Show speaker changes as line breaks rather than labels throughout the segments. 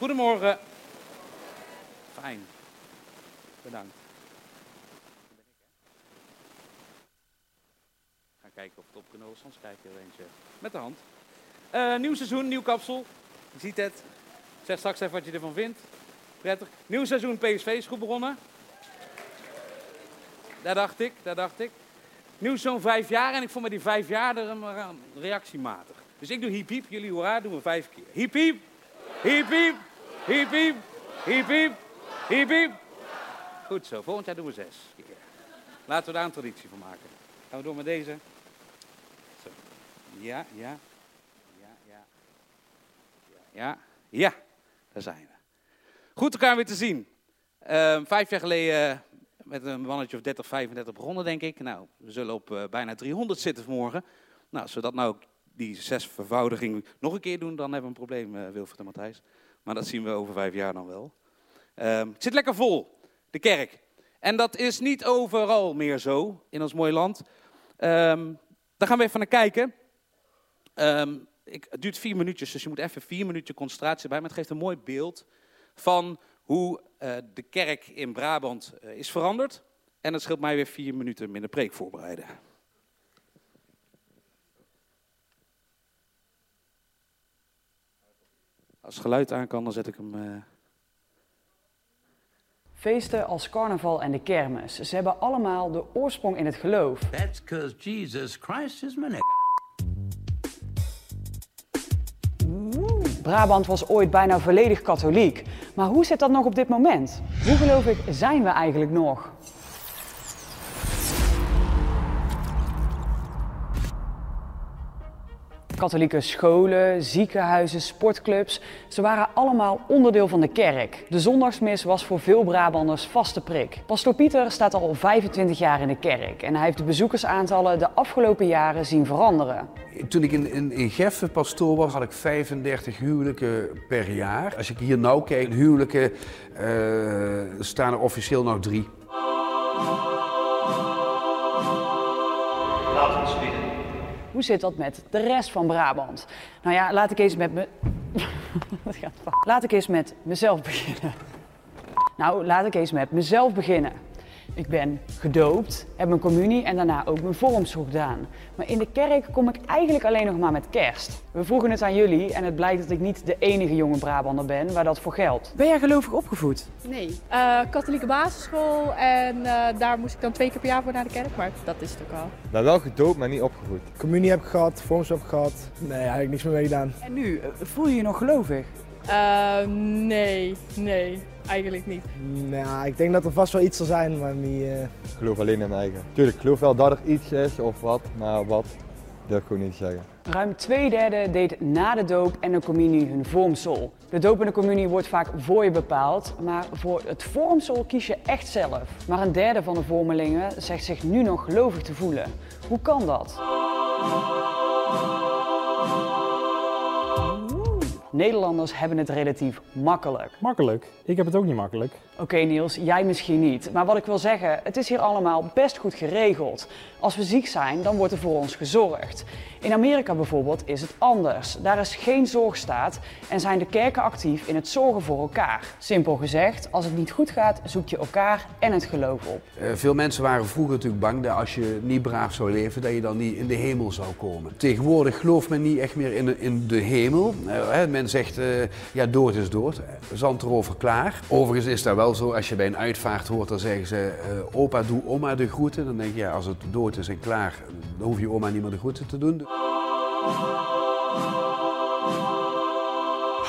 Goedemorgen. Fijn. Bedankt. Ga kijken of het op kunnen Soms kijk je er eentje met de hand. Eh, nieuw seizoen, nieuw kapsel. Je ziet het. Zeg straks even wat je ervan vindt. Prettig. Nieuw seizoen PSV is goed begonnen. Daar dacht ik, daar dacht ik. Nu zo'n vijf jaar en ik vond met die vijf jaar er een reactiematig. Dus ik doe hiep hiep, jullie hoera, doen we vijf keer. Hiep hiep, hiep hiep, hiep hiep, hiep hiep, hiep hiep. Goed zo, volgend jaar doen we zes. Laten we daar een traditie van maken. Gaan we door met deze. Zo. Ja, ja. Ja, ja. Ja, ja. Daar zijn we. Goed elkaar weer te zien. Uh, vijf jaar geleden met een mannetje of 30, 35 begonnen, denk ik. Nou, we zullen op uh, bijna 300 zitten vanmorgen. Nou, als we dat nou, die zes vervoudiging nog een keer doen, dan hebben we een probleem, uh, Wilfried en Matthijs. Maar dat zien we over vijf jaar dan wel. Uh, het zit lekker vol, de kerk. En dat is niet overal meer zo in ons mooie land. Um, daar gaan we even naar kijken. Um, ik, het duurt vier minuutjes, dus je moet even vier minuten concentratie bij. Maar het geeft een mooi beeld van hoe uh, de kerk in Brabant uh, is veranderd. En het scheelt mij weer vier minuten minder preek voorbereiden. Als het geluid aan kan, dan zet ik hem. Uh...
Feesten als carnaval en de kermis, ze hebben allemaal de oorsprong in het geloof.
That's because Jesus Christ is my nigga.
Brabant was ooit bijna volledig katholiek. Maar hoe zit dat nog op dit moment? Hoe gelovig zijn we eigenlijk nog? Katholieke scholen, ziekenhuizen, sportclubs, ze waren allemaal onderdeel van de kerk. De zondagsmis was voor veel Brabanders vaste prik. Pastor Pieter staat al 25 jaar in de kerk en hij heeft de bezoekersaantallen de afgelopen jaren zien veranderen.
Toen ik in, in, Geffen pastoor was, had ik 35 huwelijken per jaar. Als ik hier nou kijk, huwelijken uh, staan er officieel nog drie.
Hoe zit dat met de rest van Brabant? Nou ja, laat ik eens met me. laat ik eens met mezelf beginnen. Nou, laat ik eens met mezelf beginnen. Ik ben gedoopt, heb mijn communie en daarna ook mijn vormsel gedaan. Maar in de kerk kom ik eigenlijk alleen nog maar met kerst. We vroegen het aan jullie en het blijkt dat ik niet de enige jonge Brabander ben waar dat voor geldt. Ben jij gelovig opgevoed?
Nee, uh, katholieke basisschool en uh, daar moest ik dan twee keer per jaar voor naar de kerk, maar dat is het ook al.
Nou, wel gedoopt, maar niet opgevoed.
Communie heb ik gehad, vormsel heb ik gehad. Nee, eigenlijk niks meer mee gedaan.
En nu, voel je je nog gelovig?
Uh, nee, nee, eigenlijk niet.
Nou, ik denk dat er vast wel iets zal zijn, maar niet... Uh...
Ik geloof alleen in mijn eigen. Tuurlijk, ik geloof wel dat er iets is of wat, maar wat, durf ik gewoon niet te zeggen.
Ruim twee derde deed na de doop en de communie hun vormsel. De doop en de communie wordt vaak voor je bepaald, maar voor het vormsel kies je echt zelf. Maar een derde van de vormelingen zegt zich nu nog gelovig te voelen. Hoe kan dat? Nederlanders hebben het relatief makkelijk.
Makkelijk? Ik heb het ook niet makkelijk.
Oké okay, Niels, jij misschien niet. Maar wat ik wil zeggen, het is hier allemaal best goed geregeld. Als we ziek zijn, dan wordt er voor ons gezorgd. In Amerika bijvoorbeeld is het anders. Daar is geen zorgstaat en zijn de kerken actief in het zorgen voor elkaar. Simpel gezegd, als het niet goed gaat, zoek je elkaar en het geloof op.
Uh, veel mensen waren vroeger natuurlijk bang dat als je niet braaf zou leven, dat je dan niet in de hemel zou komen. Tegenwoordig gelooft men niet echt meer in de, in de hemel. Uh, men zegt, uh, ja, dood is dood. Zand erover klaar. Overigens is dat wel zo, als je bij een uitvaart hoort, dan zeggen ze, opa doe oma de groeten. Dan denk je, ja, als het dood is en klaar, dan hoef je oma niet meer de groeten te doen.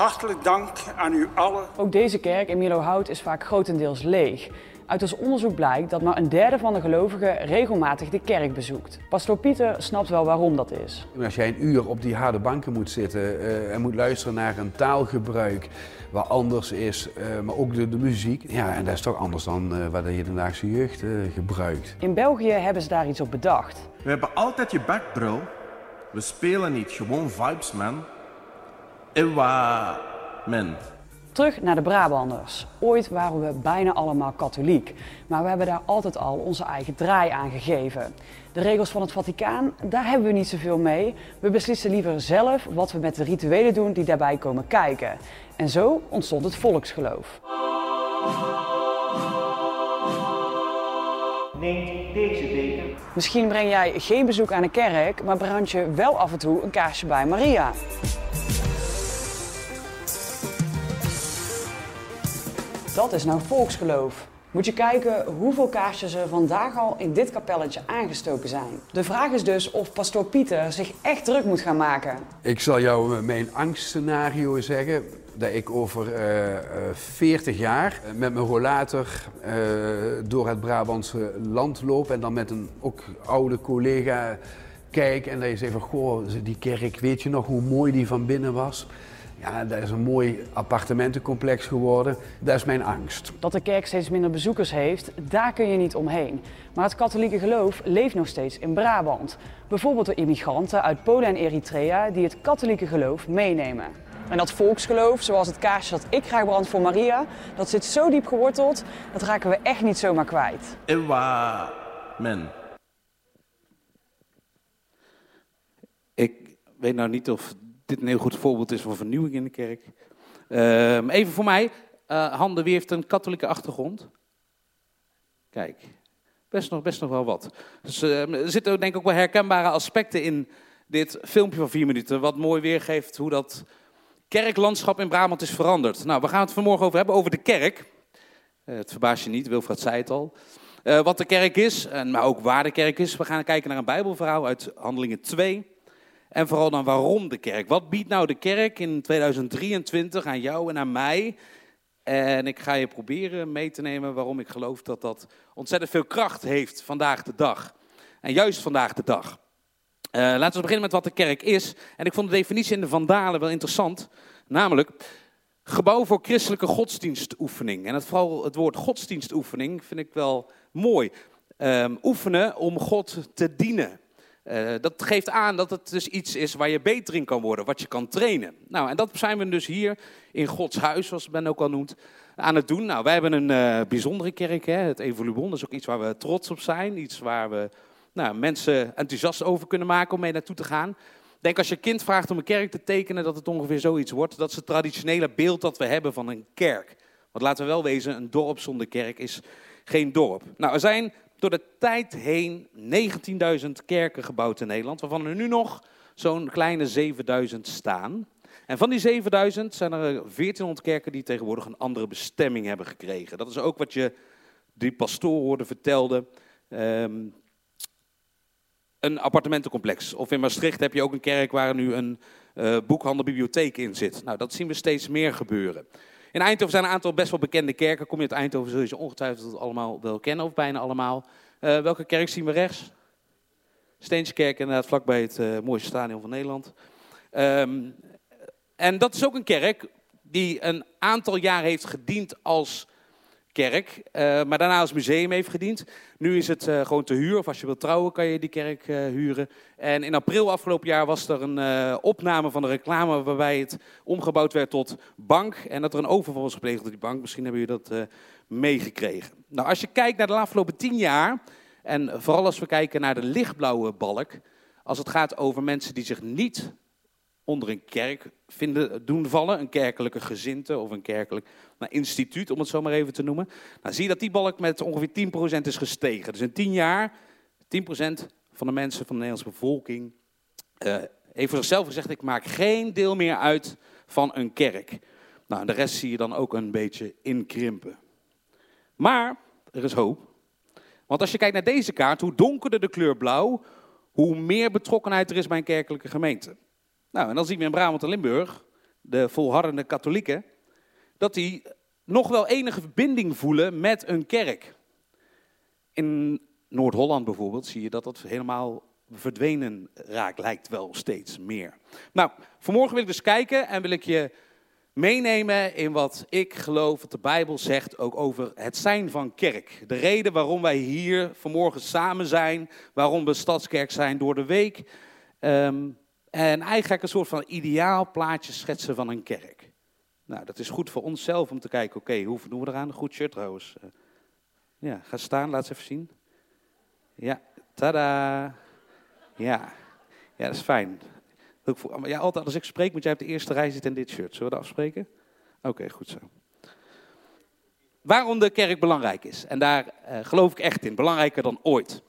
Hartelijk dank aan u allen.
Ook deze kerk in Milohout is vaak grotendeels leeg. Uit ons onderzoek blijkt dat maar een derde van de gelovigen regelmatig de kerk bezoekt. Pastor Pieter snapt wel waarom dat is.
Als jij een uur op die harde banken moet zitten uh, en moet luisteren naar een taalgebruik wat anders is, uh, maar ook de, de, muziek. Ja, en dat is toch anders dan uh, wat de hedendaagse jeugd gebruikt.
In België hebben ze daar iets op bedacht.
We hebben altijd je bro. We spelen niet gewoon vibes, man. Ewa, man.
Terug naar de Brabanders. Ooit waren we bijna allemaal katholiek, maar we hebben daar altijd al onze eigen draai aan gegeven. De regels van het Vaticaan, daar hebben we niet zoveel mee. We beslissen liever zelf wat we met de rituelen doen die daarbij komen kijken. En zo ontstond het volksgeloof.
Neemt deze.
Misschien breng jij geen bezoek aan een kerk, maar brand je wel af en toe een kaarsje bij Maria. Dat is nou volksgeloof. Moet je kijken hoeveel kaarsjes er vandaag al in dit kapelletje aangestoken zijn. De vraag is dus of pastoor Pieter zich echt druk moet gaan maken.
Ik zal jou mijn angstscenario zeggen. Dat ik over eh, eh, 40 jaar eh, met mijn rollator eh, door het Brabantse land loop. En dan met een ook oude collega kijk. En dat je zegt van, goh, die kerk, weet je nog hoe mooi die van binnen was? Ja, dat is een mooi appartementencomplex geworden. Dat is mijn angst.
Dat de kerk steeds minder bezoekers heeft, daar kun je niet omheen. Maar het katholieke geloof leeft nog steeds in Brabant. Bijvoorbeeld door immigranten uit Polen en Eritrea die het katholieke geloof meenemen. En dat volksgeloof, zoals het kaarsje dat ik graag brand voor Maria, dat zit zo diep geworteld, dat raken we echt niet zomaar kwijt.
Amen.
Ik weet nou niet of dit een heel goed voorbeeld is van vernieuwing in de kerk. Ehm, even voor mij. Eh Hande, wie heeft een katholieke achtergrond? Kijk, best nog, best nog wel wat. Dus, eh, er zitten denk ik ook wel herkenbare aspecten in dit filmpje van vier minuten. Wat mooi weergeeft hoe dat kerklandschap in Brabant is veranderd. Nou, we gaan het vanmorgen over hebben, over de kerk. Eh, het verbaast je niet, Wilfred zei het al. Eh, wat de kerk is, en, maar ook waar de kerk is. We gaan kijken naar een bijbelverhaal uit Handelingen 2. En vooral dan waarom de kerk. Wat biedt nou de kerk in 2023 aan jou en aan mij? En ik ga je proberen mee te nemen waarom ik geloof dat dat ontzettend veel kracht heeft vandaag de dag. En juist vandaag de dag. Eh, laten we beginnen met wat de kerk is. En ik vond de definitie in de Vandalen wel interessant. Namelijk, gebouw voor christelijke godsdienstoefening. En het, vooral het woord godsdienstoefening vind ik wel mooi. Ehm, oefenen om God te dienen. Eh, dat geeft aan dat het dus iets is waar je beter in kan worden, wat je kan trainen. Nou, en dat zijn we dus hier in Gods huis, zoals Ben ook al noemt, aan het doen. Nou, wij hebben een eh, bijzondere kerk, hè, het Evoluon. Dat is ook iets waar we trots op zijn. Iets waar we nou, mensen enthousiast over kunnen maken om mee naartoe te gaan. Denk als je kind vraagt om een kerk te tekenen, dat het ongeveer zoiets wordt. Dat is het traditionele beeld dat we hebben van een kerk. Want laten we wel wezen, een dorp zonder kerk is geen dorp. Nou, er zijn door de tijd heen 19.000 kerken gebouwd in Nederland, waarvan er nu nog zo'n kleine 7000 staan. En van die 7000 zijn er 1400 kerken die tegenwoordig een andere bestemming hebben gekregen. Dat is ook wat je die pastoor hoorde vertelde. Ehm, een appartementencomplex. Of in Maastricht heb je ook een kerk waar nu een uh, boekhandelbibliotheek in zit. Nou, dat zien we steeds meer gebeuren. In Eindhoven zijn een aantal best wel bekende kerken. Kom je uit Eindhoven, zul je ze ongetwijfeld allemaal wel kennen, of bijna allemaal. Uh, welke kerk zien we rechts? Steenskerk, inderdaad, vlakbij het uh, mooiste stadion van Nederland. Um, en dat is ook een kerk die een aantal jaar heeft gediend als kerk, uh, maar daarna als museum heeft gediend. Nu is het uh, gewoon te huur, of als je wilt trouwen kan je die kerk uh, huren. En in april afgelopen jaar was er een opname van de reclame waarbij het omgebouwd werd tot bank. En dat er een overval was gepleegd op die bank. Misschien hebben jullie dat meegekregen. Nou, als je kijkt naar de afgelopen tien jaar, en vooral als we kijken naar de lichtblauwe balk, als het gaat over mensen die zich niet onder een kerk vinden, doen vallen, een kerkelijke gezinte of een kerkelijk nou, instituut, om het zo maar even te noemen. Nou, zie je dat die balk met ongeveer 10% is gestegen. Dus in 10 jaar, 10% van de mensen van de Nederlandse bevolking uh, heeft voor zichzelf gezegd, ik maak geen deel meer uit van een kerk. Nou, de rest zie je dan ook een beetje inkrimpen. Maar er is hoop. Want als je kijkt naar deze kaart, hoe donkerder de kleur blauw, hoe meer betrokkenheid er is bij een kerkelijke gemeente. Nou, en dan zien we in Brabant en Limburg, de volhardende katholieken, dat die nog wel enige verbinding voelen met een kerk. In Noord-Holland bijvoorbeeld zie je dat dat helemaal verdwenen raakt, lijkt wel steeds meer. Nou, vanmorgen wil ik dus kijken en wil ik je meenemen in wat ik geloof wat de Bijbel zegt ook over het zijn van kerk. De reden waarom wij hier vanmorgen samen zijn, waarom we stadskerk zijn door de week. Um, en eigenlijk een soort van ideaal plaatje schetsen van een kerk. Nou, dat is goed voor onszelf om te kijken, oké, hoeveel doen we eraan? Goed shirt trouwens. Eh, ja, ga staan, laat eens even zien. Ja, tada. Ja, ja dat is fijn. Ja, altijd als ik spreek moet jij op de eerste rij zitten in dit shirt. Zullen we dat afspreken? Oké, goed zo. Waarom de kerk belangrijk is. En daar uh, geloof ik echt in. Belangrijker dan ooit.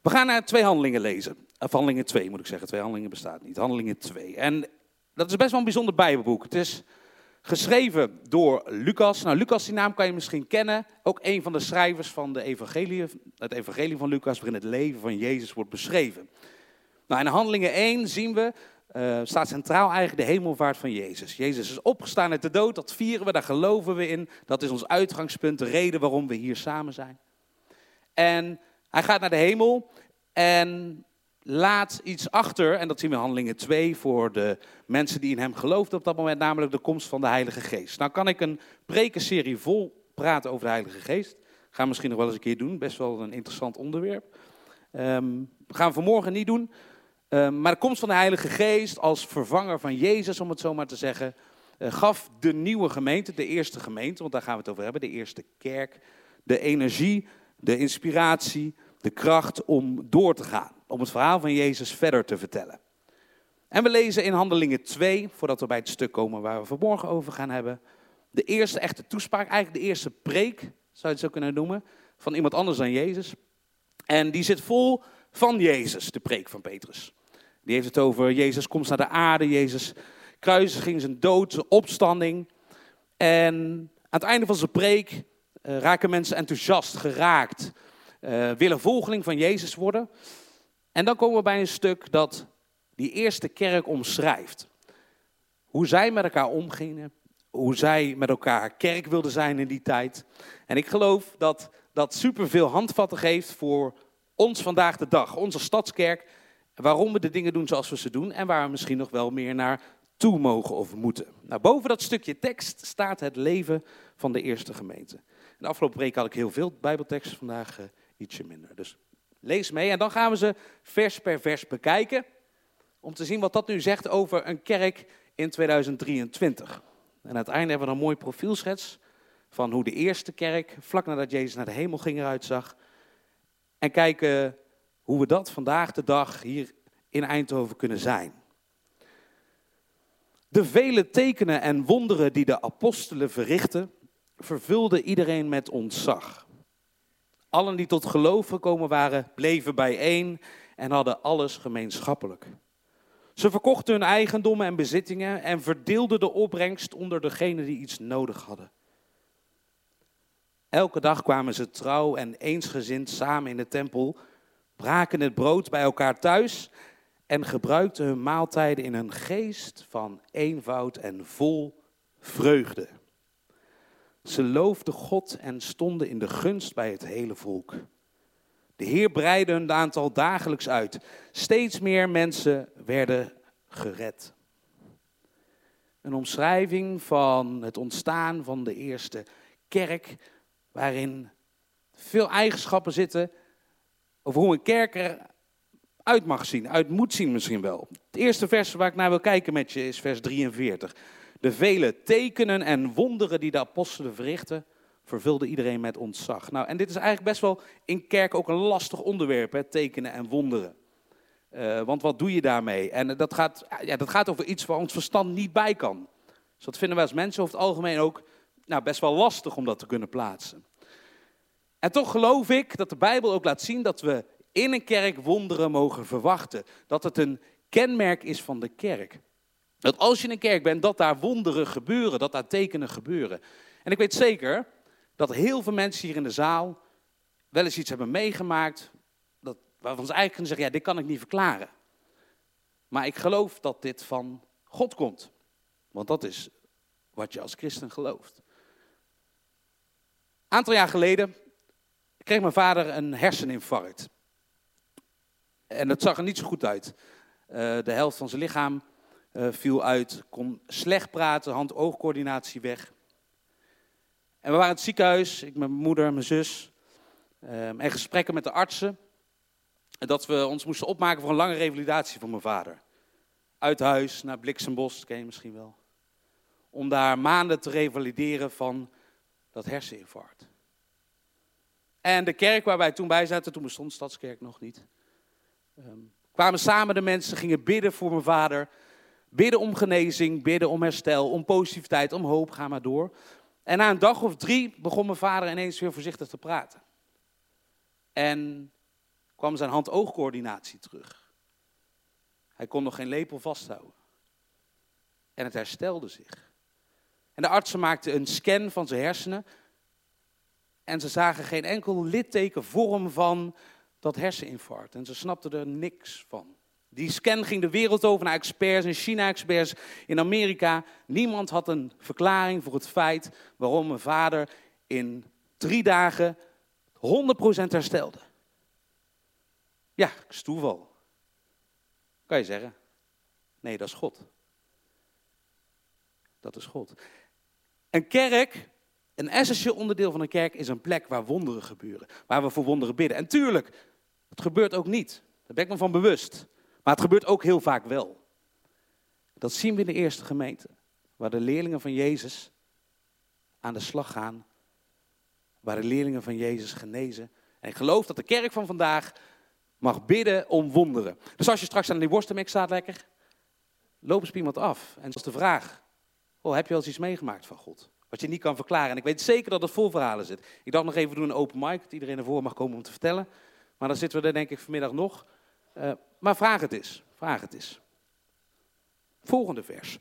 We gaan naar twee handelingen lezen. Of handelingen 2 moet ik zeggen. Twee handelingen bestaat niet. Handelingen 2. En dat is best wel een bijzonder bijbelboek. Het is geschreven door Lucas. Nou, Lucas, die naam kan je misschien kennen. Ook een van de schrijvers van de evangelie, het evangelie van Lucas, waarin het leven van Jezus wordt beschreven. Nou, in Handelingen 1 zien we, uh, staat centraal eigenlijk de hemelvaart van Jezus. Jezus is opgestaan uit de dood, dat vieren we, daar geloven we in. Dat is ons uitgangspunt, de reden waarom we hier samen zijn. En hij gaat naar de hemel en laat iets achter, en dat zien we in Handelingen 2 voor de mensen die in hem geloofden op dat moment, namelijk de komst van de Heilige Geest. Nou kan ik een prekenserie vol praten over de Heilige Geest. Gaan we misschien nog wel eens een keer doen, best wel een interessant onderwerp. We gaan vanmorgen niet doen. Um, maar de komst van de Heilige Geest als vervanger van Jezus, om het zo maar te zeggen, uh, gaf de nieuwe gemeente, de eerste gemeente, want daar gaan we het over hebben, de eerste kerk, de energie, de inspiratie, de kracht om door te gaan om het verhaal van Jezus verder te vertellen. En we lezen in Handelingen 2, voordat we bij het stuk komen waar we vanmorgen over gaan hebben, de eerste echte toespraak, eigenlijk de eerste preek, zou je het zo kunnen noemen, van iemand anders dan Jezus. En die zit vol van Jezus, de preek van Petrus. Die heeft het over Jezus komst naar de aarde, Jezus kruisiging, zijn dood, zijn opstanding. En aan het einde van zijn preek uh, raken mensen enthousiast, geraakt, uh, willen volgeling van Jezus worden. En dan komen we bij een stuk dat die eerste kerk omschrijft. Hoe zij met elkaar omgingen, hoe zij met elkaar kerk wilden zijn in die tijd. En ik geloof dat dat superveel handvatten geeft voor ons vandaag de dag, onze stadskerk. Waarom we de dingen doen zoals we ze doen en waar we misschien nog wel meer naar toe mogen of moeten. Nou, boven dat stukje tekst staat het leven van de eerste gemeente. De afgelopen preek had ik heel veel bijbelteksten, vandaag uh, ietsje minder. Dus Lees mee en dan gaan we ze vers per vers bekijken. Om te zien wat dat nu zegt over een kerk in 2023. En einde hebben we een mooi profielschets van hoe de eerste kerk, vlak nadat Jezus naar de hemel ging, eruit zag. En kijken hoe we dat vandaag de dag hier in Eindhoven kunnen zijn. De vele tekenen en wonderen die de apostelen verrichtten, vervulden iedereen met ontzag. Allen die tot geloof gekomen waren, bleven bijeen en hadden alles gemeenschappelijk. Ze verkochten hun eigendommen en bezittingen en verdeelden de opbrengst onder degenen die iets nodig hadden. Elke dag kwamen ze trouw en eensgezind samen in de tempel, braken het brood bij elkaar thuis en gebruikten hun maaltijden in een geest van eenvoud en vol vreugde. Ze loofden God en stonden in de gunst bij het hele volk. De Heer breidde hun aantal dagelijks uit. Steeds meer mensen werden gered. Een omschrijving van het ontstaan van de eerste kerk, waarin veel eigenschappen zitten over hoe een kerk eruit mag zien, uit moet zien misschien wel. Het eerste vers waar ik naar wil kijken met je is vers 43. De vele tekenen en wonderen die de apostelen verrichten, vervulden iedereen met ontzag. Nou, en dit is eigenlijk best wel in kerk ook een lastig onderwerp, hè, tekenen en wonderen. Uh, want wat doe je daarmee? En dat gaat, ja, dat gaat over iets waar ons verstand niet bij kan. Dus dat vinden wij als mensen over het algemeen ook nou, best wel lastig om dat te kunnen plaatsen. En toch geloof ik dat de Bijbel ook laat zien dat we in een kerk wonderen mogen verwachten. Dat het een kenmerk is van de kerk. Dat als je in een kerk bent, dat daar wonderen gebeuren, dat daar tekenen gebeuren. En ik weet zeker dat heel veel mensen hier in de zaal wel eens iets hebben meegemaakt, dat, waarvan ze eigenlijk kunnen zeggen, ja, dit kan ik niet verklaren. Maar ik geloof dat dit van God komt. Want dat is wat je als christen gelooft. Een aantal jaar geleden kreeg mijn vader een herseninfarct. En dat zag er niet zo goed uit. Uh, de helft van zijn lichaam uh, viel uit, kon slecht praten, hand-oogcoördinatie weg. En we waren in het ziekenhuis, ik mijn moeder, mijn zus, um, en gesprekken met de artsen. Dat we ons moesten opmaken voor een lange revalidatie van mijn vader. Uit huis naar Bliksembos, dat ken je misschien wel. om daar maanden te revalideren van dat herseninfarct. En de kerk waar wij toen bij zaten, toen bestond Stadskerk nog niet, ehm, kwamen samen de mensen, gingen bidden voor mijn vader. Bidden om genezing, bidden om herstel, om positiviteit, om hoop, ga maar door. En na een dag of drie begon mijn vader ineens weer voorzichtig te praten. En kwam zijn hand-oogcoördinatie terug. Hij kon nog geen lepel vasthouden. En het herstelde zich. En de artsen maakten een scan van zijn hersenen. En ze zagen geen enkel litteken vorm van dat herseninfarct. En ze snapten er niks van. Die scan ging de wereld over naar experts in China, experts in Amerika. Niemand had een verklaring voor het feit waarom mijn vader in drie dagen 100% herstelde. Ja, het is toeval. Kan je zeggen. Nee, dat is God. Dat is God. Een kerk, een essentieel onderdeel van een kerk, is een plek waar wonderen gebeuren. Waar we voor wonderen bidden. En tuurlijk, het gebeurt ook niet. Daar ben ik me van bewust. Maar het gebeurt ook heel vaak wel. Dat zien we in de eerste gemeente. Waar de leerlingen van Jezus aan de slag gaan. Waar de leerlingen van Jezus genezen. En ik geloof dat de kerk van vandaag mag bidden om wonderen. Dus als je straks aan die worstenmix staat lekker, loop eens iemand af. En dat is de vraag, oh, heb je wel eens iets meegemaakt van God? Wat je niet kan verklaren. En ik weet zeker dat het vol verhalen zit. Ik dacht nog even doen een open mic, dat iedereen ervoor mag komen om te vertellen. Maar dan zitten we er denk ik vanmiddag nog. Uh, maar vraag het eens, vraag het eens. Volgende vers.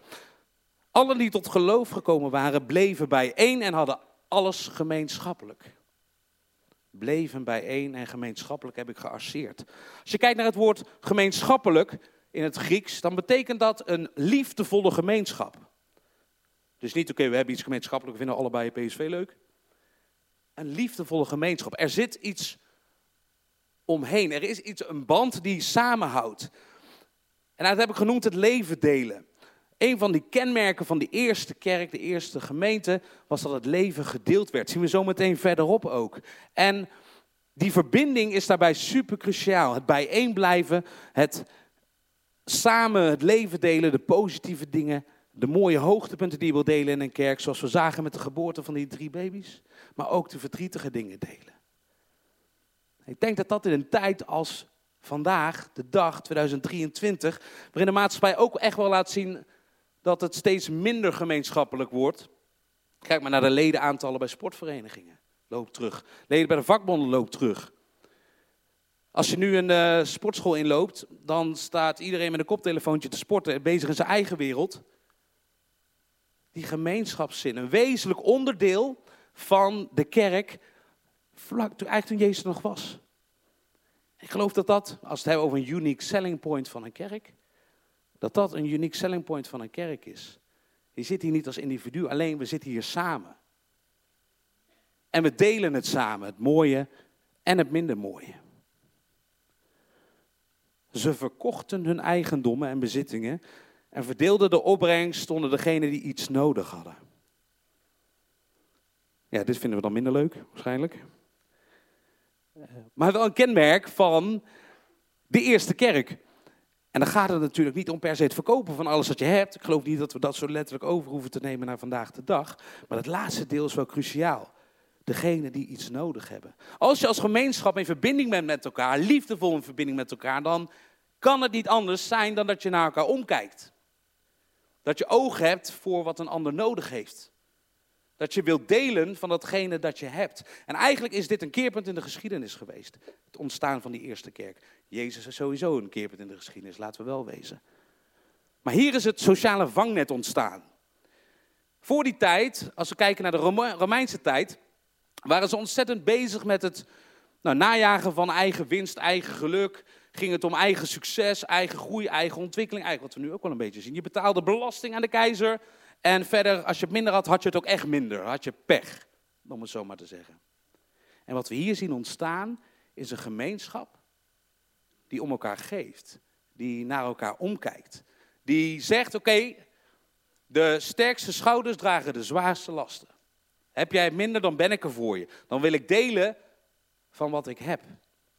Allen die tot geloof gekomen waren, bleven bijeen en hadden alles gemeenschappelijk. Bleven bijeen en gemeenschappelijk heb ik gearseerd. Als je kijkt naar het woord gemeenschappelijk in het Grieks, dan betekent dat een liefdevolle gemeenschap. Dus niet, oké, we hebben iets gemeenschappelijk, we vinden allebei PSV leuk. Een liefdevolle gemeenschap. Er zit iets omheen. Er is iets, een band die samenhoudt. En dat heb ik genoemd het leven delen. Een van die kenmerken van die eerste kerk, de eerste gemeente, was dat het leven gedeeld werd. Dat zien we zo meteen verderop ook. En die verbinding is daarbij super cruciaal. Het bijeenblijven, het samen het leven delen, de positieve dingen, de mooie hoogtepunten die je wil delen in een kerk, zoals we zagen met de geboorte van die drie baby's, maar ook de verdrietige dingen delen. Ik denk dat dat in een tijd als vandaag, de dag 2023, waarin de maatschappij ook echt wel laat zien dat het steeds minder gemeenschappelijk wordt. Kijk maar naar de ledenaantallen bij sportverenigingen. Loop terug. Leden bij de vakbonden loopt terug. Als je nu een uh, sportschool inloopt, dan staat iedereen met een koptelefoontje te sporten, bezig in zijn eigen wereld. Die gemeenschapszin, een wezenlijk onderdeel van de kerk, vlak toen, eigenlijk toen Jezus nog was. Ik geloof dat dat, als we het hebben over een unique selling point van een kerk, dat dat een unique selling point van een kerk is. Je zit hier niet als individu, alleen we zitten hier samen. En we delen het samen, het mooie en het minder mooie. Ze verkochten hun eigendommen en bezittingen en verdeelden de opbrengst onder degenen die iets nodig hadden. Ja, dit vinden we dan minder leuk, waarschijnlijk. Maar wel een kenmerk van de eerste kerk. En dan gaat het natuurlijk niet om per se het verkopen van alles wat je hebt. Ik geloof niet dat we dat zo letterlijk over hoeven te nemen naar vandaag de dag. Maar het laatste deel is wel cruciaal. Degene die iets nodig hebben. Als je als gemeenschap in verbinding bent met elkaar, liefdevol in verbinding met elkaar, dan kan het niet anders zijn dan dat je naar elkaar omkijkt. Dat je oog hebt voor wat een ander nodig heeft. Dat je wilt delen van datgene dat je hebt. En eigenlijk is dit een keerpunt in de geschiedenis geweest. Het ontstaan van die eerste kerk. Jezus is sowieso een keerpunt in de geschiedenis, laten we wel wezen. Maar hier is het sociale vangnet ontstaan. Voor die tijd, als we kijken naar de Romeinse tijd, waren ze ontzettend bezig met het nou, najagen van eigen winst, eigen geluk. Ging het om eigen succes, eigen groei, eigen ontwikkeling. Eigenlijk wat we nu ook wel een beetje zien. Je betaalde belasting aan de keizer. En verder, als je het minder had, had je het ook echt minder. Had je pech, om het zo maar te zeggen. En wat we hier zien ontstaan, is een gemeenschap die om elkaar geeft. Die naar elkaar omkijkt. Die zegt, oké, de sterkste schouders dragen de zwaarste lasten. Heb jij minder, dan ben ik er voor je. Dan wil ik delen van wat ik heb.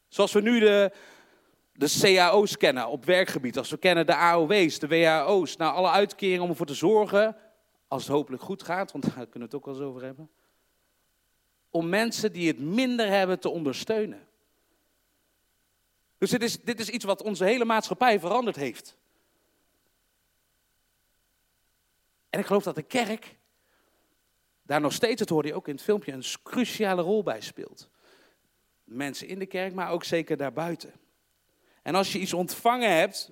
Zoals we nu de, de cao's kennen op werkgebied. Als we kennen de AOW's, de WAO's. Nou, alle uitkeringen om ervoor te zorgen als het hopelijk goed gaat, want daar kunnen we het ook wel eens over hebben. Om mensen die het minder hebben te ondersteunen. Dus dit is, dit is iets wat onze hele maatschappij veranderd heeft. En ik geloof dat de kerk daar nog steeds, het hoorde je ook in het filmpje, een cruciale rol bij speelt. Mensen in de kerk, maar ook zeker daarbuiten. En als je iets ontvangen hebt,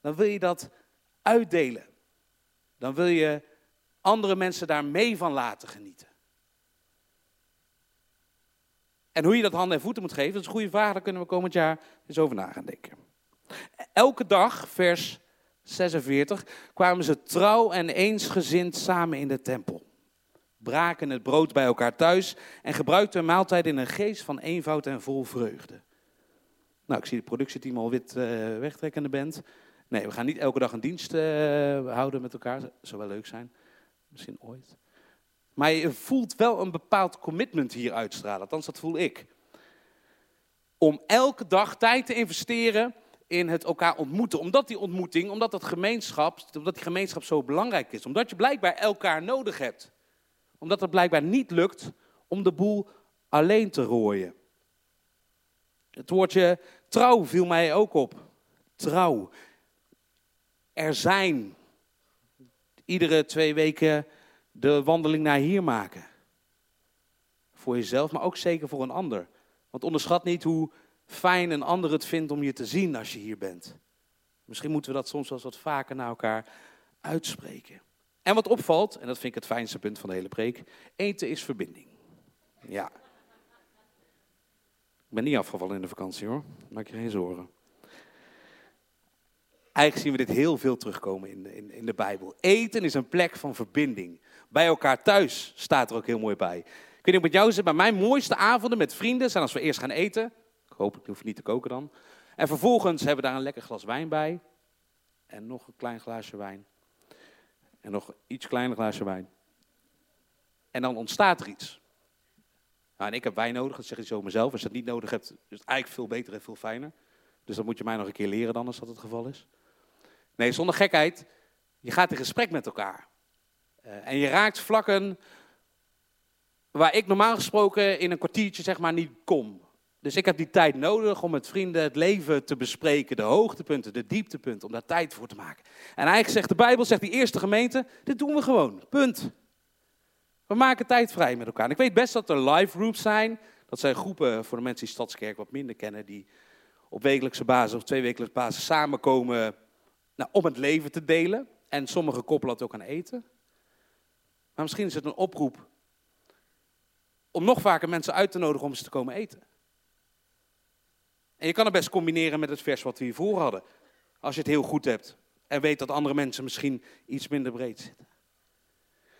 dan wil je dat uitdelen. Dan wil je andere mensen daar mee van laten genieten. En hoe je dat handen en voeten moet geven, dat is een goede vraag. Daar kunnen we komend jaar eens over na gaan denken. Elke dag, vers 46, kwamen ze trouw en eensgezind samen in de tempel. Braken het brood bij elkaar thuis en gebruikten een maaltijd in een geest van eenvoud en vol vreugde. Nou, ik zie het productieteam al wit uh, wegtrekken in de band. Nee, we gaan niet elke dag een dienst uh, houden met elkaar. Dat zou wel leuk zijn. Misschien ooit. Maar je voelt wel een bepaald commitment hier uitstralen. Althans, dat voel ik. Om elke dag tijd te investeren in het elkaar ontmoeten. Omdat die ontmoeting, omdat dat gemeenschap, omdat die gemeenschap zo belangrijk is. Omdat je blijkbaar elkaar nodig hebt. Omdat het blijkbaar niet lukt om de boel alleen te rooien. Het woordje trouw viel mij ook op. Trouw. Er zijn. Iedere twee weken de wandeling naar hier maken. Voor jezelf, maar ook zeker voor een ander. Want onderschat niet hoe fijn een ander het vindt om je te zien als je hier bent. Misschien moeten we dat soms wel wat vaker naar elkaar uitspreken. En wat opvalt, en dat vind ik het fijnste punt van de hele preek, eten is verbinding. Ja. Ik ben niet afgevallen in de vakantie hoor, maak je geen zorgen. Eigenlijk zien we dit heel veel terugkomen in de, in, in de Bijbel. Eten is een plek van verbinding. Bij elkaar thuis staat er ook heel mooi bij. Ik weet niet of met jou zit, maar mijn mooiste avonden met vrienden zijn als we eerst gaan eten. Ik hoop, ik hoef niet te koken dan. En vervolgens hebben we daar een lekker glas wijn bij. En nog een klein glaasje wijn. En nog iets kleiner glaasje wijn. En dan ontstaat er iets. Nou, en ik heb wijn nodig, dat zeg ik zo mezelf. Als je het niet nodig hebt, is het eigenlijk veel beter en veel fijner. Dus dat moet je mij nog een keer leren dan, als dat het geval is. Nee, zonder gekheid. Je gaat in gesprek met elkaar. Uh, en je raakt vlakken waar ik normaal gesproken in een kwartiertje zeg maar niet kom. Dus ik heb die tijd nodig om met vrienden het leven te bespreken, de hoogtepunten, de dieptepunten, om daar tijd voor te maken. En eigenlijk zegt de Bijbel, zegt die eerste gemeente, dit doen we gewoon, punt. We maken tijd vrij met elkaar. En ik weet best dat er live groups zijn. Dat zijn groepen voor de mensen die Stadskerk wat minder kennen, die op wekelijkse basis of tweewekelijkse basis samenkomen nou, om het leven te delen. En sommigen koppelen dat ook aan eten. Maar misschien is het een oproep om nog vaker mensen uit te nodigen om eens te komen eten. En je kan het best combineren met het vers wat we hiervoor hadden. Als je het heel goed hebt en weet dat andere mensen misschien iets minder breed zitten.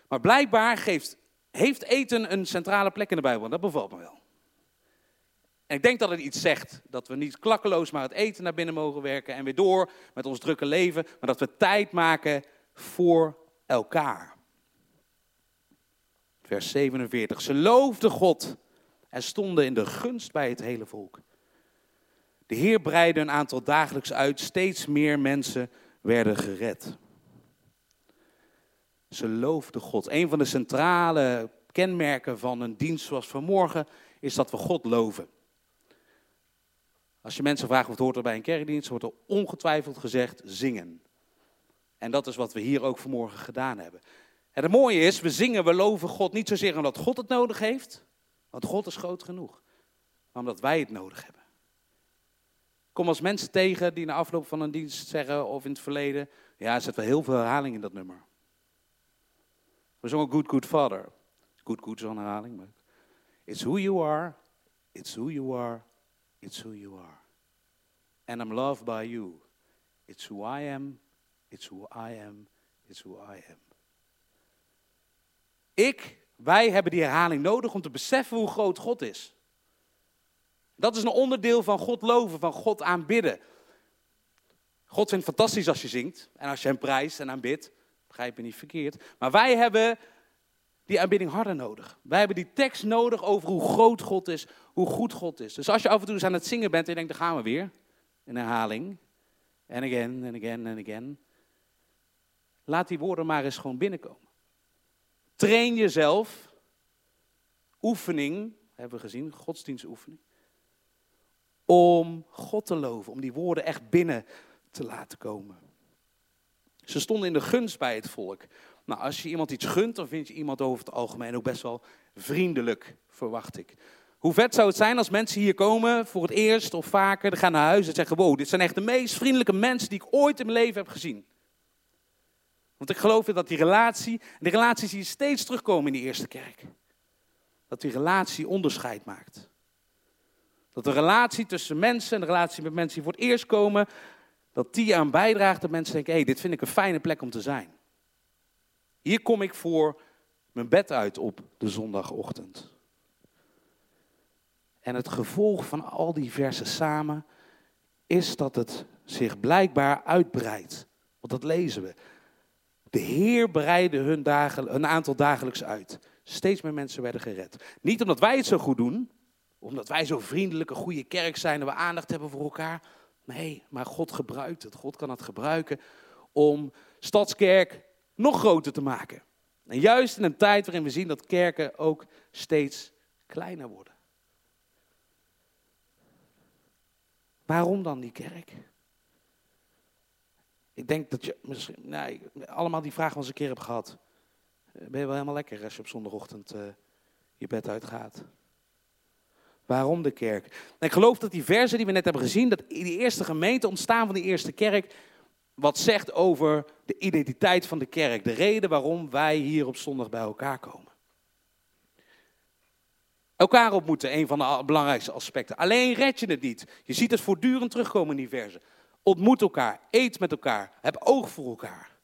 Maar blijkbaar geeft, heeft eten een centrale plek in de Bijbel dat bevalt me wel. En ik denk dat het iets zegt. Dat we niet klakkeloos maar het eten naar binnen mogen werken en weer door met ons drukke leven. Maar dat we tijd maken voor elkaar. Vers 47. Ze loofden God en stonden in de gunst bij het hele volk. De Heer breidde een aantal dagelijks uit. Steeds meer mensen werden gered. Ze loofden God. Een van de centrale kenmerken van een dienst zoals vanmorgen is dat we God loven. Als je mensen vraagt wat hoort er bij een kerkdienst, wordt er ongetwijfeld gezegd zingen. En dat is wat we hier ook vanmorgen gedaan hebben. En het mooie is, we zingen, we loven God niet zozeer omdat God het nodig heeft, want God is groot genoeg, maar omdat wij het nodig hebben. kom als mensen tegen die na afloop van een dienst zeggen, of in het verleden, ja, er zit wel heel veel herhaling in dat nummer. We zongen Good Good Father. Good Good is een herhaling, maar it's who you are, it's who you are, It's who you are. And I'm loved by you. It's who I am. It's who I am. It's who I am. Ik, wij hebben die herhaling nodig om te beseffen hoe groot God is. Dat is een onderdeel van God loven, van God aanbidden. God vindt het fantastisch als je zingt en als je hem prijst en aanbidt. Begrijp je niet verkeerd. Maar wij hebben die aanbidding harder nodig. Wij hebben die tekst nodig over hoe groot God is, hoe goed God is. Dus als je af en toe eens aan het zingen bent en je denkt, daar gaan we weer. Een herhaling. En again, en again, en again. Laat die woorden maar eens gewoon binnenkomen. Train jezelf. Oefening, hebben we gezien, godsdienstoefening. Om God te loven, om die woorden echt binnen te laten komen. Ze stonden in de gunst bij het volk. Nou, als je iemand iets gunt, dan vind je iemand over het algemeen ook best wel vriendelijk, verwacht ik. Hoe vet zou het zijn als mensen hier komen voor het eerst of vaker, dan gaan naar huis en zeggen: Wow, dit zijn echt de meest vriendelijke mensen die ik ooit in mijn leven heb gezien. Want ik geloof dat die relatie, en die relatie zie je steeds terugkomen in die eerste kerk. Dat die relatie onderscheid maakt. Dat de relatie tussen mensen en de relatie met mensen die voor het eerst komen, dat die aan bijdraagt dat mensen denken, hé, hey, dit vind ik een fijne plek om te zijn. Hier kom ik voor mijn bed uit op de zondagochtend. En het gevolg van al die versen samen is dat het zich blijkbaar uitbreidt. Want dat lezen we. De Heer breidde hun, dagen, een aantal dagelijks uit. Steeds meer mensen werden gered. Niet omdat wij het zo goed doen, omdat wij zo vriendelijke, goede kerk zijn en we aandacht hebben voor elkaar. Nee, maar God gebruikt het. God kan het gebruiken om Stadskerk nog groter te maken. En juist in een tijd waarin we zien dat kerken ook steeds kleiner worden. Waarom dan die kerk? Ik denk dat je misschien, nee, allemaal die vragen wel eens een keer hebt gehad. Eh, ben je wel helemaal lekker als je op zondagochtend uh, je bed uitgaat? Waarom de kerk? ik geloof dat die versen die we net hebben gezien, dat die eerste gemeente, ontstaan van die eerste kerk, wat zegt over de identiteit van de kerk. De reden waarom wij hier op zondag bij elkaar komen. Elkaar ontmoeten, een van de belangrijkste aspecten. Alleen red je het niet. Je ziet het voortdurend terugkomen in die versen. Ontmoet elkaar, eet met elkaar, heb oog voor elkaar.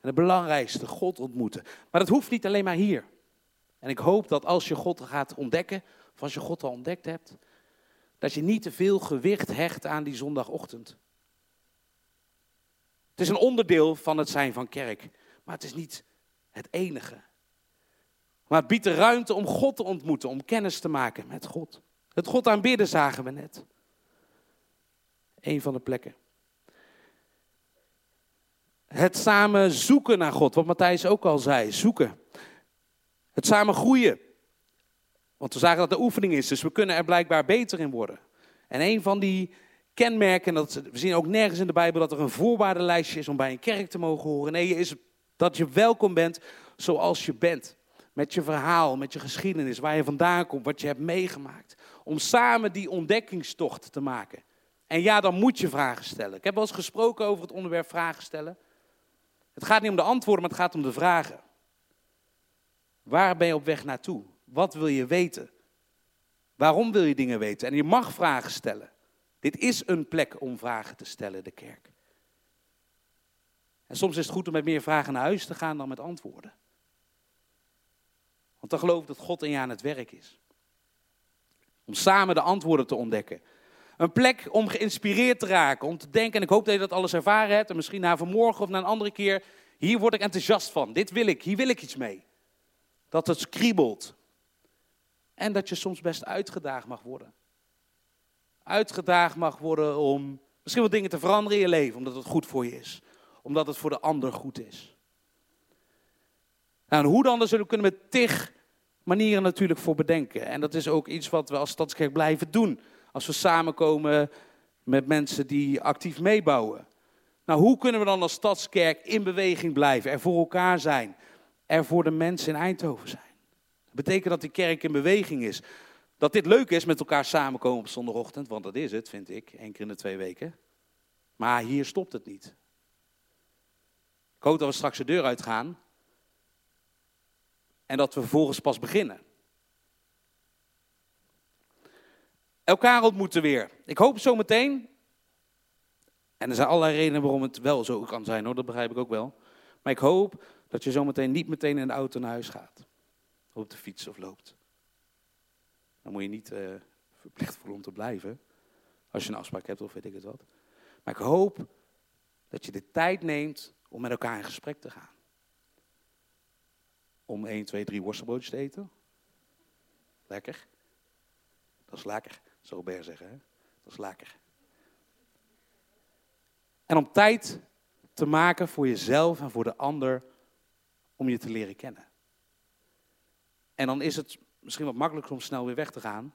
En het belangrijkste, God ontmoeten. Maar dat hoeft niet alleen maar hier. En ik hoop dat als je God gaat ontdekken, of als je God al ontdekt hebt, dat je niet te veel gewicht hecht aan die zondagochtend. Het is een onderdeel van het zijn van kerk, maar het is niet het enige. Maar het biedt de ruimte om God te ontmoeten, om kennis te maken met God. Het God aanbidden zagen we net. Een van de plekken. Het samen zoeken naar God, wat Matthijs ook al zei, zoeken. Het samen groeien. Want we zagen dat de oefening is, dus we kunnen er blijkbaar beter in worden. En een van die kenmerken, dat, we zien ook nergens in de Bijbel dat er een voorwaardenlijstje is om bij een kerk te mogen horen. Nee, is dat je welkom bent zoals je bent. Met je verhaal, met je geschiedenis, waar je vandaan komt, wat je hebt meegemaakt. Om samen die ontdekkingstocht te maken. En ja, dan moet je vragen stellen. Ik heb wel eens gesproken over het onderwerp vragen stellen. Het gaat niet om de antwoorden, maar het gaat om de vragen. Waar ben je op weg naartoe? Wat wil je weten? Waarom wil je dingen weten? En je mag vragen stellen. Dit is een plek om vragen te stellen, de kerk. En soms is het goed om met meer vragen naar huis te gaan dan met antwoorden. Want dan geloof ik dat God in je aan het werk is. Om samen de antwoorden te ontdekken. Een plek om geïnspireerd te raken, om te denken, en ik hoop dat je dat alles ervaren hebt, en misschien na vanmorgen of na een andere keer, hier word ik enthousiast van, dit wil ik, hier wil ik iets mee. Dat het kriebelt. En dat je soms best uitgedaagd mag worden. Uitgedaagd mag worden om misschien wat dingen te veranderen in je leven, omdat het goed voor je is. Omdat het voor de ander goed is. Nou, en hoe dan, daar zullen we kunnen met tig manieren natuurlijk voor bedenken. En dat is ook iets wat we als Stadskerk blijven doen. Als we samenkomen met mensen die actief meebouwen. Nou, hoe kunnen we dan als Stadskerk in beweging blijven, er voor elkaar zijn, er voor de mensen in Eindhoven zijn? Dat betekent dat die kerk in beweging is. Dat dit leuk is met elkaar samenkomen op zondagochtend, want dat is het, vind ik, één keer in de twee weken. Maar hier stopt het niet. Ik hoop dat we straks de deur uitgaan en dat we vervolgens pas beginnen. Elkaar ontmoeten weer. Ik hoop zometeen. En er zijn allerlei redenen waarom het wel zo kan zijn hoor, dat begrijp ik ook wel. Maar ik hoop dat je zometeen niet meteen in de auto naar huis gaat. Op de fiets of loopt. Dan moet je niet uh, verplicht voelen om te blijven. Als je een afspraak hebt of weet ik het wat. Maar ik hoop dat je de tijd neemt om met elkaar in gesprek te gaan om 1, 2, 3 worstelbroodjes te eten. Lekker. Dat is lekker, zo Ber zeggen. Hè? Dat is lekker. En om tijd te maken voor jezelf en voor de ander om je te leren kennen. En dan is het misschien wat makkelijker om snel weer weg te gaan.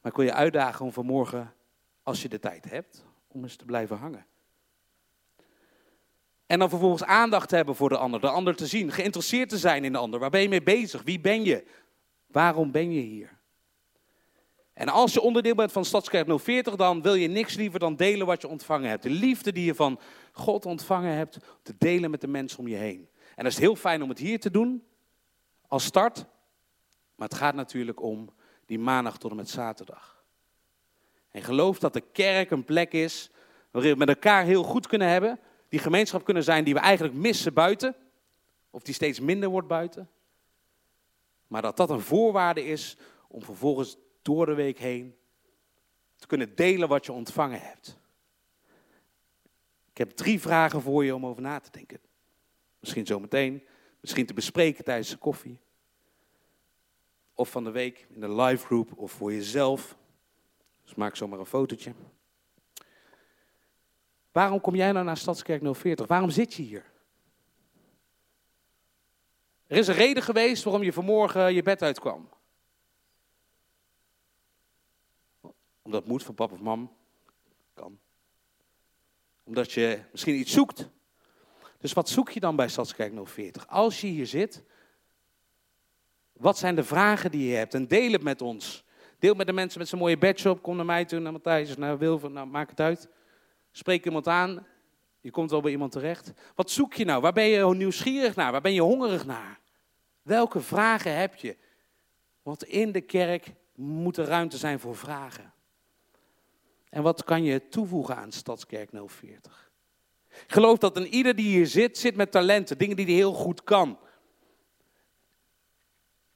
Maar ik wil je uitdagen om vanmorgen, als je de tijd hebt, om eens te blijven hangen. En dan vervolgens aandacht te hebben voor de ander, de ander te zien, geïnteresseerd te zijn in de ander. Waar ben je mee bezig? Wie ben je? Waarom ben je hier? En als je onderdeel bent van Stadskerk 040, dan wil je niks liever dan delen wat je ontvangen hebt. De liefde die je van God ontvangen hebt, te delen met de mensen om je heen. En dat is heel fijn om het hier te doen, als start. Maar het gaat natuurlijk om die maandag tot en met zaterdag. En geloof dat de kerk een plek is waarin we met elkaar heel goed kunnen hebben. Die gemeenschap kunnen zijn die we eigenlijk missen buiten. Of die steeds minder wordt buiten. Maar dat dat een voorwaarde is om vervolgens door de week heen te kunnen delen wat je ontvangen hebt. Ik heb drie vragen voor je om over na te denken. Misschien zometeen, misschien te bespreken tijdens de koffie. Of van de week in de live group of voor jezelf. Dus maak zomaar een fotootje. Waarom kom jij nou naar Stadskerk 040? Waarom zit je hier? Er is een reden geweest waarom je vanmorgen je bed uitkwam. Omdat het moet van papa of mam. Kan. Omdat je misschien iets zoekt. Dus wat zoek je dan bij Stadskerk 040? Als je hier zit, wat zijn de vragen die je hebt? En deel het met ons. Deel met de mensen met zo'n mooie badge op. Kom naar mij toe, naar Matthijs, naar Wilver. Nou, maak het uit. Spreek iemand aan. Je komt wel bij iemand terecht. Wat zoek je nou? Waar ben je nieuwsgierig naar? Waar ben je hongerig naar? Welke vragen heb je? Want in de kerk moet er ruimte zijn voor vragen. En wat kan je toevoegen aan Stadskerk 040? Ik geloof dat een ieder die hier zit, zit met talenten, dingen die hij heel goed kan.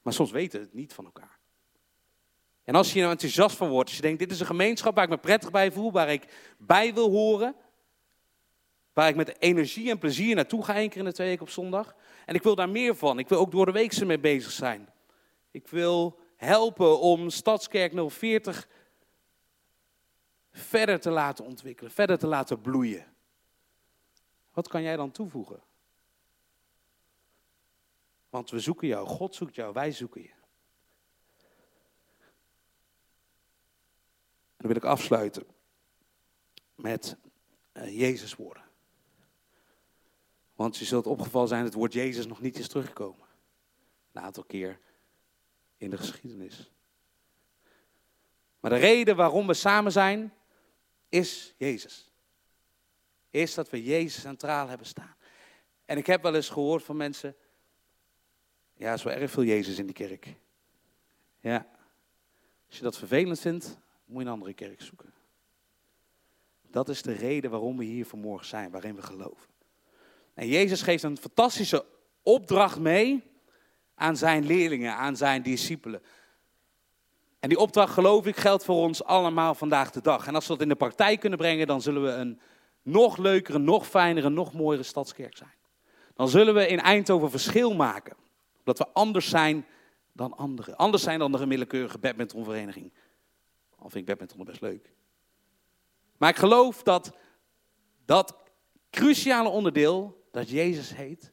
Maar soms weten we het niet van elkaar. En als je er nou enthousiast van wordt, als je denkt, dit is een gemeenschap waar ik me prettig bij voel, waar ik bij wil horen, waar ik met energie en plezier naartoe ga één keer in de twee weken op zondag. En ik wil daar meer van. Ik wil ook door de week mee bezig zijn. Ik wil helpen om Stadskerk 040 verder te laten ontwikkelen, verder te laten bloeien. Wat kan jij dan toevoegen? Want we zoeken jou, God zoekt jou, wij zoeken je. Dan wil ik afsluiten met uh, Jezus woorden. Want je zult opgevallen zijn, het woord Jezus nog niet is teruggekomen. Een aantal keer in de geschiedenis. Maar de reden waarom we samen zijn, is Jezus. Is dat we Jezus centraal hebben staan. En ik heb wel eens gehoord van mensen, ja, is wel erg veel Jezus in die kerk. Ja, als je dat vervelend vindt, moet je een andere kerk zoeken. Dat is de reden waarom we hier vanmorgen zijn, waarin we geloven. En Jezus geeft een fantastische opdracht mee aan zijn leerlingen, aan zijn discipelen. En die opdracht, geloof ik, geldt voor ons allemaal vandaag de dag. En als we dat in de praktijk kunnen brengen, dan zullen we een nog leukere, nog fijnere, nog mooiere stadskerk zijn. Dan zullen we in Eindhoven verschil maken. Dat we anders zijn dan anderen. Anders zijn dan de willekeurige badmintonvereniging. Al vind ik badminton best leuk. Maar ik geloof dat dat cruciale onderdeel, dat Jezus heet,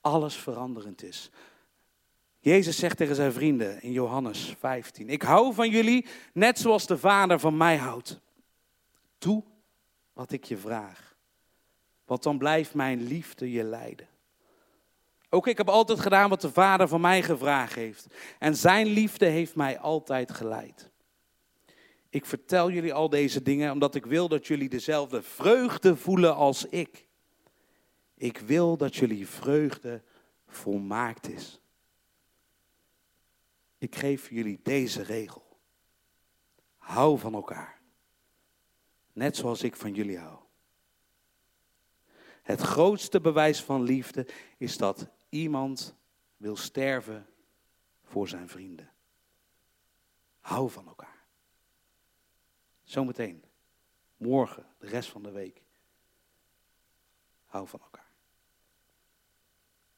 alles veranderend is. Jezus zegt tegen zijn vrienden in Johannes 15: Ik hou van jullie net zoals de Vader van mij houdt. Doe wat ik je vraag, want dan blijft mijn liefde je leiden. Ook ik heb altijd gedaan wat de Vader van mij gevraagd heeft. En zijn liefde heeft mij altijd geleid. Ik vertel jullie al deze dingen omdat ik wil dat jullie dezelfde vreugde voelen als ik. Ik wil dat jullie vreugde volmaakt is. Ik geef jullie deze regel. Hou van elkaar. Net zoals ik van jullie hou. Het grootste bewijs van liefde is dat iemand wil sterven voor zijn vrienden. Hou van elkaar. Zometeen, morgen, de rest van de week. Hou van elkaar.